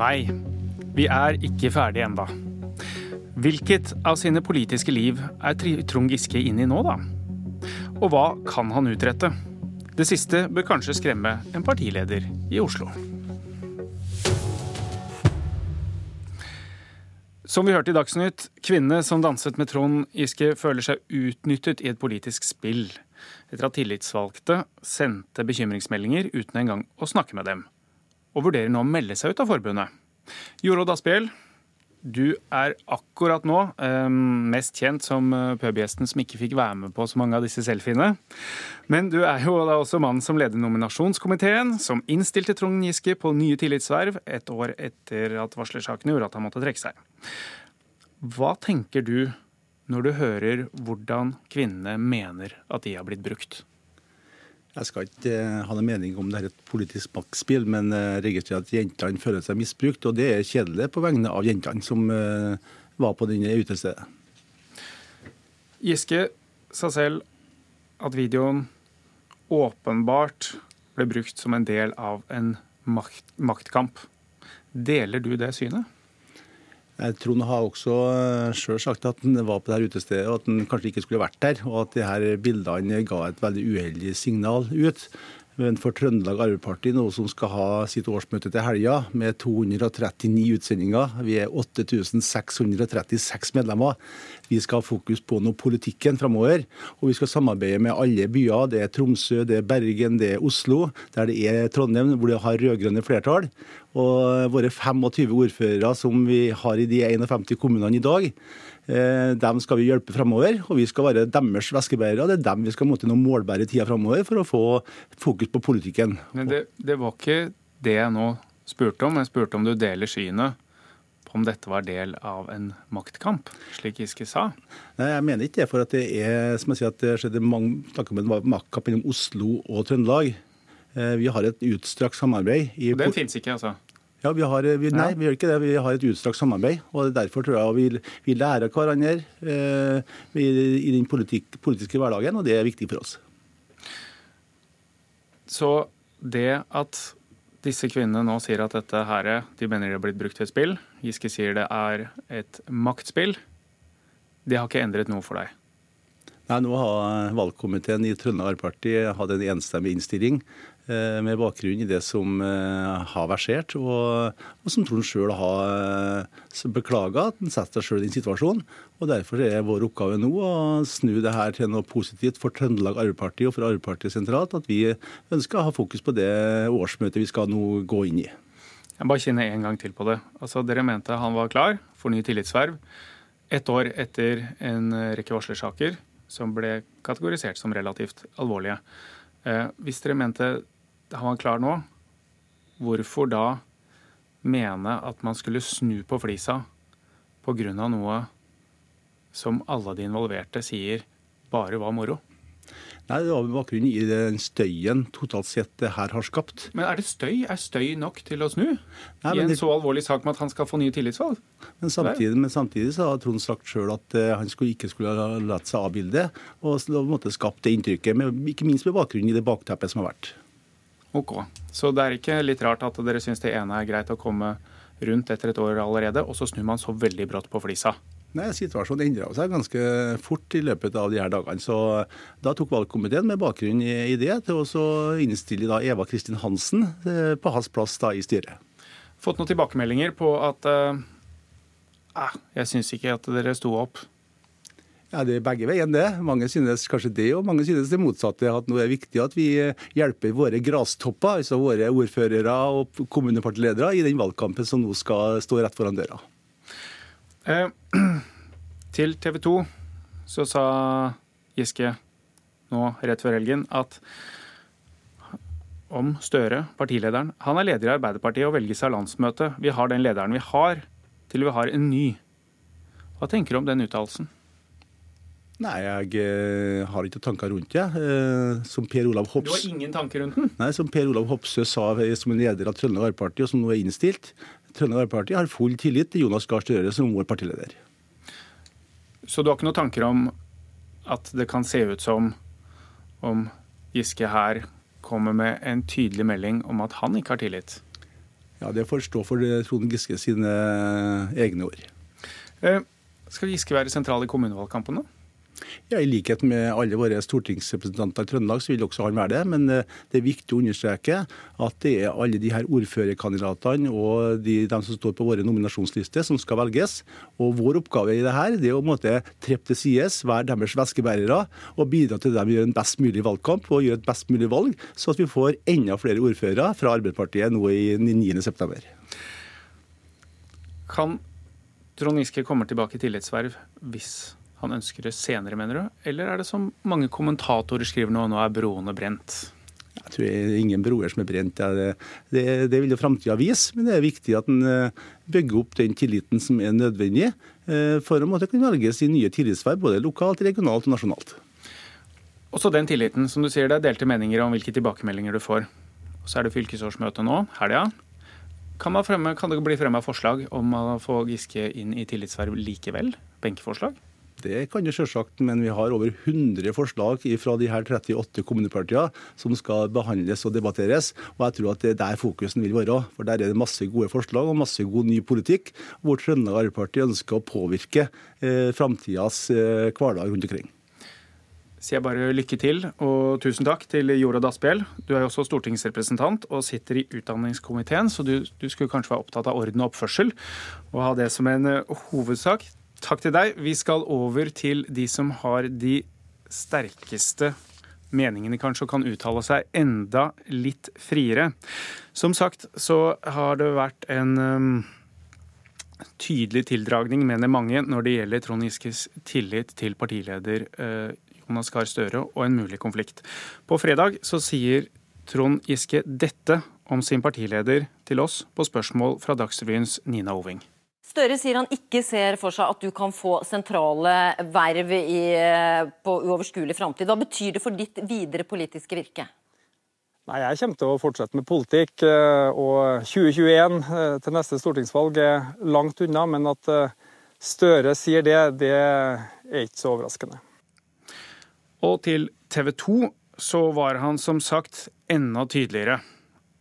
Nei, vi er ikke ferdige enda. Hvilket av sine politiske liv er Trond Giske inne i nå, da? Og hva kan han utrette? Det siste bør kanskje skremme en partileder i Oslo. Som vi hørte i Dagsnytt, kvinnene som danset med Trond Giske, føler seg utnyttet i et politisk spill etter at tillitsvalgte sendte bekymringsmeldinger uten engang å snakke med dem, og vurderer nå å melde seg ut av forbundet. Jorodd Asphjell, du er akkurat nå eh, mest kjent som eh, pubgjesten som ikke fikk være med på så mange av disse selfiene. Men du er jo da også mannen som leder nominasjonskomiteen, som innstilte Trond Giske på nye tillitsverv et år etter at varslersaken gjorde at han måtte trekke seg. Hva tenker du når du hører hvordan kvinnene mener at de har blitt brukt? Jeg skal ikke uh, ha noen mening om det er et politisk maktspill, men uh, registrerer at jentene føler seg misbrukt. Og det er kjedelig på vegne av jentene som uh, var på denne utestedet. Giske sa selv at videoen åpenbart ble brukt som en del av en makt, maktkamp. Deler du det synet? Trond har også eh, sjøl sagt at han var på det her utestedet og at han kanskje ikke skulle vært der. Og at de her bildene ga et veldig uheldig signal ut. Men for Trøndelag Arbeiderparti, nå som skal ha sitt årsmøte til helga, med 239 utsendinger, vi er 8636 medlemmer. Vi skal ha fokus på noe politikken framover. Og vi skal samarbeide med alle byer. Det er Tromsø, det er Bergen, det er Oslo. Der det er Trondheim, hvor det har rød-grønne flertall. Og våre 25 ordførere som vi har i de 51 kommunene i dag, eh, dem skal vi hjelpe framover. Og vi skal være deres væskebærere. Det er dem vi skal måtte nå målbære tida framover for å få fokus på politikken. Men det, det var ikke det jeg nå spurte om. Jeg spurte om du deler synet på om dette var del av en maktkamp, slik Giske sa? Nei, Jeg mener ikke det. For at det er som jeg sier, at det skjedde mange snakker om en maktkamp mellom Oslo og Trøndelag. Eh, vi har et utstrakt samarbeid. I, Den fins ikke, altså? Ja, vi har, vi, Nei, vi gjør ikke det. Vi har et utstrakt samarbeid. og Derfor tror jeg vi, vi lærer hverandre eh, i, i den politik, politiske hverdagen, og det er viktig for oss. Så det at disse kvinnene nå sier at dette her, de mener det er blitt brukt til et spill, Giske sier det er et maktspill, det har ikke endret noe for deg? Nei, Nå har valgkomiteen i Trøndelag Arbeiderparti hatt en enstemmig innstilling med bakgrunn i det som eh, har versert, og, og som Trond sjøl har eh, beklaga at han setter seg sjøl i den situasjonen. Og Derfor er vår oppgave nå å snu det her til noe positivt for Trøndelag Arbeiderparti og for Arbeiderpartiet sentralt. At vi ønsker å ha fokus på det årsmøtet vi skal nå gå inn i. Jeg bare kjenner en gang til på det. Altså, Dere mente han var klar for ny tillitsverv ett år etter en rekke varslersaker som ble kategorisert som relativt alvorlige. hvis dere mente han var klar nå, hvorfor da mene at man skulle snu på flisa pga. noe som alle de involverte sier bare var moro? Nei, Det var med bakgrunn i den støyen totalt sett det her har skapt. Men er det støy? Er støy nok til å snu? Nei, I en det... så alvorlig sak med at han skal få nye tillitsvalg? Men samtidig, men samtidig så har Trond sagt sjøl at uh, han skulle, ikke skulle ha latt seg avbilde, og på en måte skapt det inntrykket, med, ikke minst med bakgrunn i det bakteppet som har vært. Ok. Så det er ikke litt rart at dere syns det ene er greit å komme rundt etter et år allerede, og så snur man så veldig brått på flisa? Nei, Situasjonen endra seg ganske fort i løpet av de her dagene. så Da tok valgkomiteen med bakgrunn i det til å innstille da Eva Kristin Hansen eh, på hans plass da i styret. Fått noen tilbakemeldinger på at eh, jeg syns ikke at dere sto opp ja, Det er begge veiene, det. Mange synes kanskje det, og mange synes det motsatte. At nå er det viktig at vi eh, hjelper våre grastopper, altså våre ordførere og kommunepartiledere, i den valgkampen som nå skal stå rett foran døra. Eh, til TV 2 så sa Giske nå rett før helgen at om Støre, partilederen Han er leder i Arbeiderpartiet og velges av landsmøtet. Vi har den lederen vi har, til vi har en ny. Hva tenker du om den uttalelsen? Nei, jeg eh, har ikke tanker rundt det. Eh, som Per Olav Hops... Du har ingen tanker rundt den? Nei, som Per Olav Hopsø sa eh, som en leder av Trøndelag Arbeiderparti, og som nå er innstilt. Trøndelag Arbeiderparti har full tillit til Jonas Gahr Støre som vår partileder. Så du har ikke noen tanker om at det kan se ut som om Giske her kommer med en tydelig melding om at han ikke har tillit? Ja, Det får stå for Trond Giske sine egne ord. Eh, skal Giske være sentral i kommunevalgkampen nå? Ja, I likhet med alle våre stortingsrepresentanter i Trøndelag, så vil også han være det. Men eh, det er viktig å understreke at det er alle de her ordførerkandidatene og de, de som står på våre nominasjonslister, som skal velges. Og Vår oppgave i det her det er å måte treppe til sides, være deres væskebærere og bidra til at de gjør en best mulig valgkamp og gjør et best mulig valg, så at vi får enda flere ordførere fra Arbeiderpartiet nå i 9.9. Kan Trond Giske komme tilbake i tillitsverv hvis han ønsker det senere, mener du? Eller er det som mange kommentatorer skriver nå, nå er broene brent? Jeg tror det er ingen broer som er brent. Det, det, det vil jo framtida vise, men det er viktig at en eh, bygger opp den tilliten som er nødvendig eh, for å måtte kunne velges i nye tillitsverv, både lokalt, regionalt og nasjonalt. Også den tilliten, som du sier, det er delte meninger om hvilke tilbakemeldinger du får. Så er det fylkesårsmøte nå, helga. Kan, fremme, kan det bli fremma forslag om å få Giske inn i tillitsverv likevel? Benkeforslag? Det kan det selvsagt, men vi har over 100 forslag fra de her 38 kommunepartiene som skal behandles og debatteres. og Jeg tror at det er der fokusen vil være. For Der er det masse gode forslag og masse god ny politikk, hvor Trøndelag Arbeiderparti ønsker å påvirke eh, framtidas eh, hverdag rundt omkring. Sier jeg bare lykke til og tusen takk til Jorodd Asphjell. Du er jo også stortingsrepresentant og sitter i utdanningskomiteen, så du, du skulle kanskje være opptatt av orden og oppførsel og ha det som en eh, hovedsak. Takk til deg. Vi skal over til de som har de sterkeste meningene kanskje, og kan uttale seg enda litt friere. Som sagt så har det vært en um, tydelig tildragning, mener mange, når det gjelder Trond Giskes tillit til partileder uh, Jonas Gahr Støre og en mulig konflikt. På fredag så sier Trond Giske dette om sin partileder til oss på spørsmål fra Dagsrevyens Nina Oving. Støre sier han ikke ser for seg at du kan få sentrale verv i, på uoverskuelig framtid. Hva betyr det for ditt videre politiske virke? Nei, Jeg kommer til å fortsette med politikk. Eh, og 2021 eh, til neste stortingsvalg er langt unna. Men at eh, Støre sier det, det er ikke så overraskende. Og til TV 2 så var han som sagt enda tydeligere.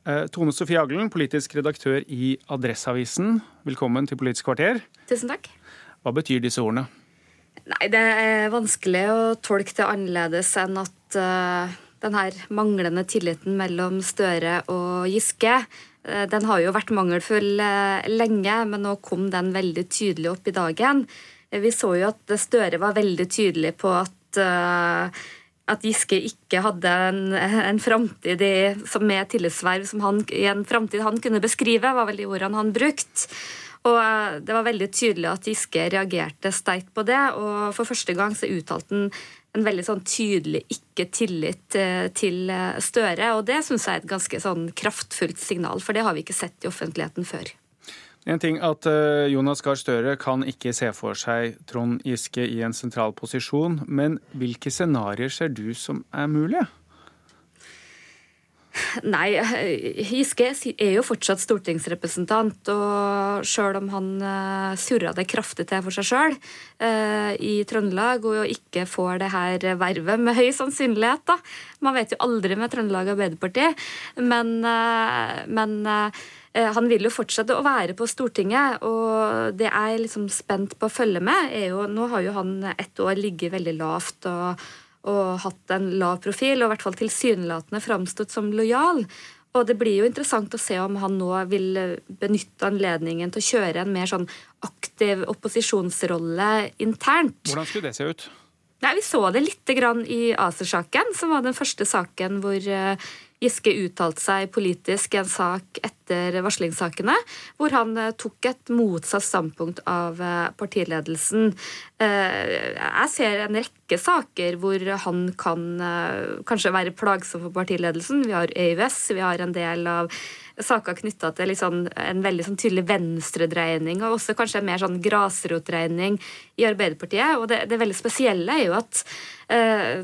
Eh, Tone Sofie Aglen, politisk redaktør i Adresseavisen. Velkommen til Politisk kvarter. Tusen takk. Hva betyr disse ordene? Nei, Det er vanskelig å tolke det annerledes enn at uh, denne manglende tilliten mellom Støre og Giske uh, den har jo vært mangelfull uh, lenge, men nå kom den veldig tydelig opp i dagen. Vi så jo at Støre var veldig tydelig på at at Giske ikke hadde en, en framtid med tillitsverv som han, i en framtid han kunne beskrive, var vel de ordene han brukte. Og eh, Det var veldig tydelig at Giske reagerte sterkt på det. og For første gang så uttalte han en veldig sånn tydelig ikke-tillit eh, til eh, Støre. og Det syns jeg er et ganske sånn kraftfullt signal, for det har vi ikke sett i offentligheten før. En ting at eh, Jonas Gahr Støre kan ikke se for seg Trond Giske i en sentral posisjon, men hvilke scenarioer ser du som er mulige? Nei, Giske er jo fortsatt stortingsrepresentant, og sjøl om han uh, surra det kraftig til for seg sjøl i Trøndelag, og ikke får det her vervet med høy sannsynlighet, da. Man vet jo aldri med Trøndelag Arbeiderparti, men, men Eh, han vil jo fortsette å være på Stortinget, og det jeg er liksom spent på å følge med, er jo Nå har jo han ett år ligget veldig lavt og, og hatt en lav profil, og i hvert fall tilsynelatende framstått som lojal. Og det blir jo interessant å se om han nå vil benytte anledningen til å kjøre en mer sånn aktiv opposisjonsrolle internt. Hvordan skulle det se ut? Nei, Vi så det litt i ACER-saken, som var den første saken hvor eh, Giske uttalte seg politisk i en sak etter varslingssakene, hvor han eh, tok et motsatt standpunkt av eh, partiledelsen. Eh, jeg ser en rekke saker hvor han kan kanskje være plagsom for partiledelsen. Vi har EØS, vi har en del av saker knytta til liksom en veldig sånn tydelig venstredreining, og også kanskje en mer sånn grasrotdreining i Arbeiderpartiet. Og det, det veldig spesielle er jo at eh,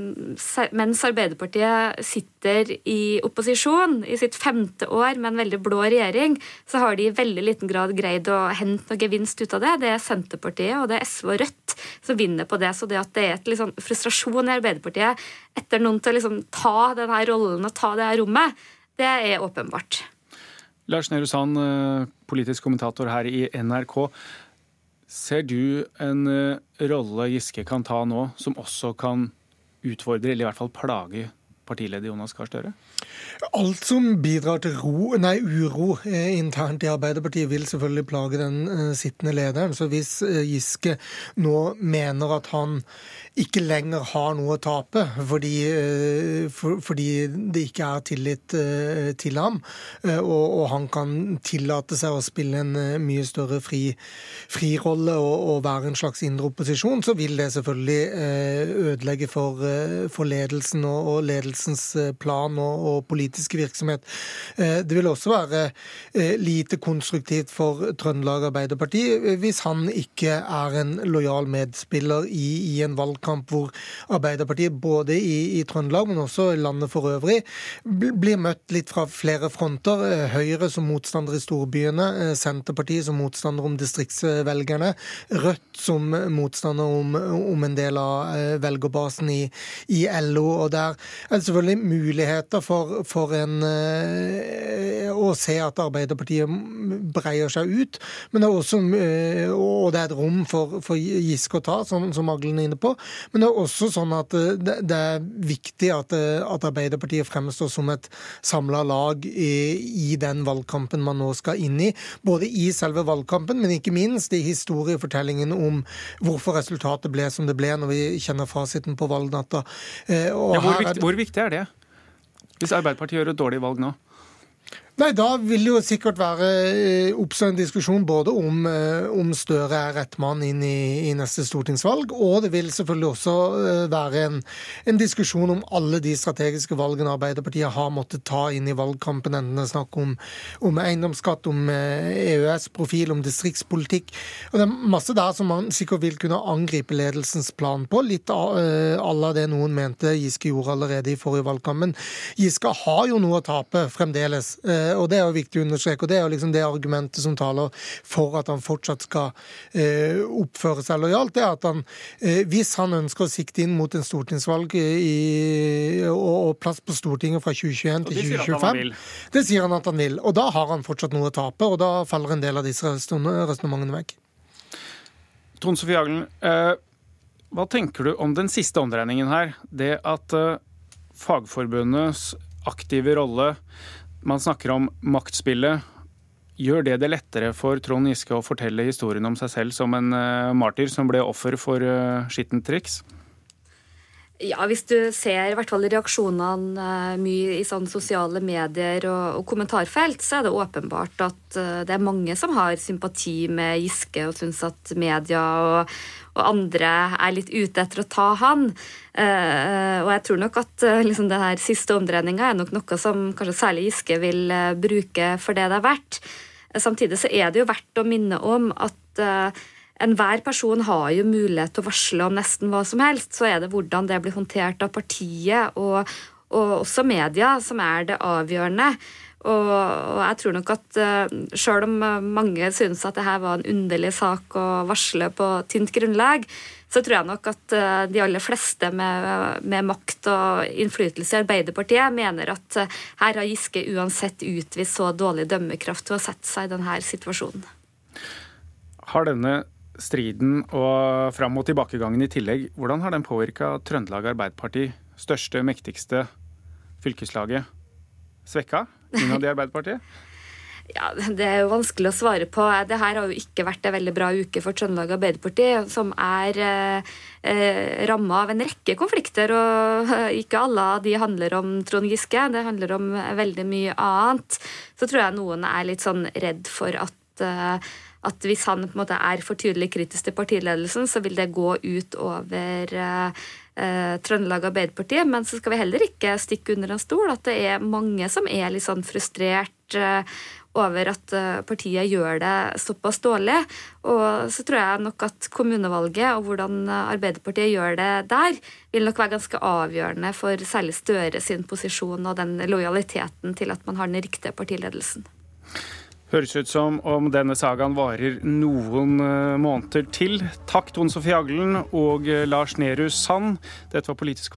mens Arbeiderpartiet sitter i opposisjon i sitt femte år med en veldig blå regjering, så har de i veldig liten grad greid å hente noe gevinst ut av det. Det er Senterpartiet og det er SV og Rødt som vinner på det. Så det at det er et liksom frustrasjon i Arbeiderpartiet etter noen til å liksom ta denne rollen og ta det her rommet, det er åpenbart. Lars Nehru Sand, eh, politisk kommentator her i NRK. Ser du en eh, rolle Giske kan ta nå, som også kan utfordre, eller i hvert fall plage, partileder Jonas Gahr Støre? Alt som bidrar til ro, nei, uro eh, internt i Arbeiderpartiet, vil selvfølgelig plage den eh, sittende lederen. Så hvis eh, Giske nå mener at han ikke lenger har noe å tape fordi, eh, for, fordi det ikke er tillit eh, til ham, eh, og, og, han kan tillate seg å spille en mye større frirolle og, og, være en slags indre opposisjon, så vil det selvfølgelig ødelegge for, for ledelsen og, og, ledelsens plan og, politiske virksomhet. Det vil også være lite konstruktivt for Trøndelag Arbeiderparti hvis han ikke er en lojal medspiller i, i en valgkamp hvor Arbeiderpartiet både i, i, Trøndelag, men også i landet for øvrig, blir møtt litt fra flere fronter. Eh, Høyre som motstander i storbyene, eh, Senterpartiet som motstander om distriktsvelgerne, Rødt som motstander om, om en del av eh, velgerbasen i, i, LO. og Der er det selvfølgelig muligheter for, for en å se at Arbeiderpartiet breier seg ut, men det er også, og det er et rom for, for Giske å ta, som, som Aglen er inne på. Men det er også sånn at det, det er viktig at, eh, at Arbeiderpartiet fremstår som et samla lag i, i, den valgkampen man nå skal inn i. Både i selve valgkampen, men ikke minst i historiefortellingen om hvorfor resultatet ble som det ble, når vi kjenner fasiten på valgnatta. Eh, ja, hvor, viktig, hvor viktig er det? Hvis Arbeiderpartiet gjør et dårlig valg nå? Nei, Da vil det jo sikkert være eh, oppstå en diskusjon både om, eh, om Støre er rett mann inn i, i, neste stortingsvalg, og det vil selvfølgelig også eh, være en, en, diskusjon om alle de strategiske valgene Arbeiderpartiet har måttet ta inn i valgkampen, enten det er snakk om, om eiendomsskatt, om EØS-profil, om distriktspolitikk. Og Det er masse der som man sikkert vil kunne angripe ledelsens plan på, litt av la det noen mente Giske gjorde allerede i forrige valgkamp. Men Giske har jo noe å tape fremdeles. Eh, og Det er jo viktig å understreke, og det er jo liksom det argumentet som taler for at han fortsatt skal eh, oppføre seg lojalt. det er at han, eh, Hvis han ønsker å sikte inn mot en stortingsvalg i, og, og, plass på Stortinget fra 2021 til 2025 Det sier han at han vil. Og da har han fortsatt noe å tape, og da faller en del av disse resonnementene vekk. Trond Sofie Aglen, hva tenker du om den siste omdreiningen her? Det at Fagforbundets aktive rolle man snakker om maktspillet. Gjør det det lettere for Trond Giske å fortelle historien om seg selv som en uh, martyr som ble offer for uh, skittent triks? Ja, Hvis du ser i hvert fall reaksjonene uh, mye i sånn sosiale medier og, og, kommentarfelt, så er det åpenbart at uh, det er mange som har sympati med Giske og syns at media og, og andre er litt ute etter å ta han. Uh, og jeg tror nok at liksom denne siste omdreininga er nok noe som kanskje særlig Giske vil bruke for det det er verdt. samtidig så er det jo verdt å minne om at enhver person har jo mulighet til å varsle om nesten hva som helst. Så er det hvordan det blir håndtert av partiet og, og også media som er det avgjørende. Og, og jeg tror nok at uh, selv om eh, mange synes at det her var en underlig sak å varsle på tynt grunnlag, så tror jeg nok at uh, de aller fleste med, med, makt og innflytelse i Arbeiderpartiet mener at uh, her har Giske uansett utvist så dårlig dømmekraft til å sette seg i denne situasjonen. Har denne striden og fram- og tilbakegangen i tillegg, hvordan har den påvirka Trøndelag Arbeiderparti, største, mektigste fylkeslaget, svekka? innad i Arbeiderpartiet? Ja, Det er jo vanskelig å svare på. Det her har jo ikke vært en veldig bra uke for Trøndelag Arbeiderparti, som er eh, ramma av en rekke konflikter. og eh, Ikke alle av de handler om Trond Giske, det handler om veldig mye annet. Så tror jeg noen er litt sånn redd for at eh, at hvis han på en måte er for tydelig kritisk til partiledelsen, så vil det gå ut over eh, eh, Trøndelag Arbeiderparti. Men så skal vi heller ikke stikke under en stol at det er mange som er litt sånn frustrert eh, over at eh, partiet gjør det såpass dårlig. Og så tror jeg nok at kommunevalget og hvordan Arbeiderpartiet gjør det der, vil nok være ganske avgjørende for særlig Støre sin posisjon og den lojaliteten til at man har den riktige partiledelsen. Høres ut som om denne sagaen varer noen eh, måneder til. Takk Tone Sofie Aglen og eh, Lars Nehru Sand. Dette var Politisk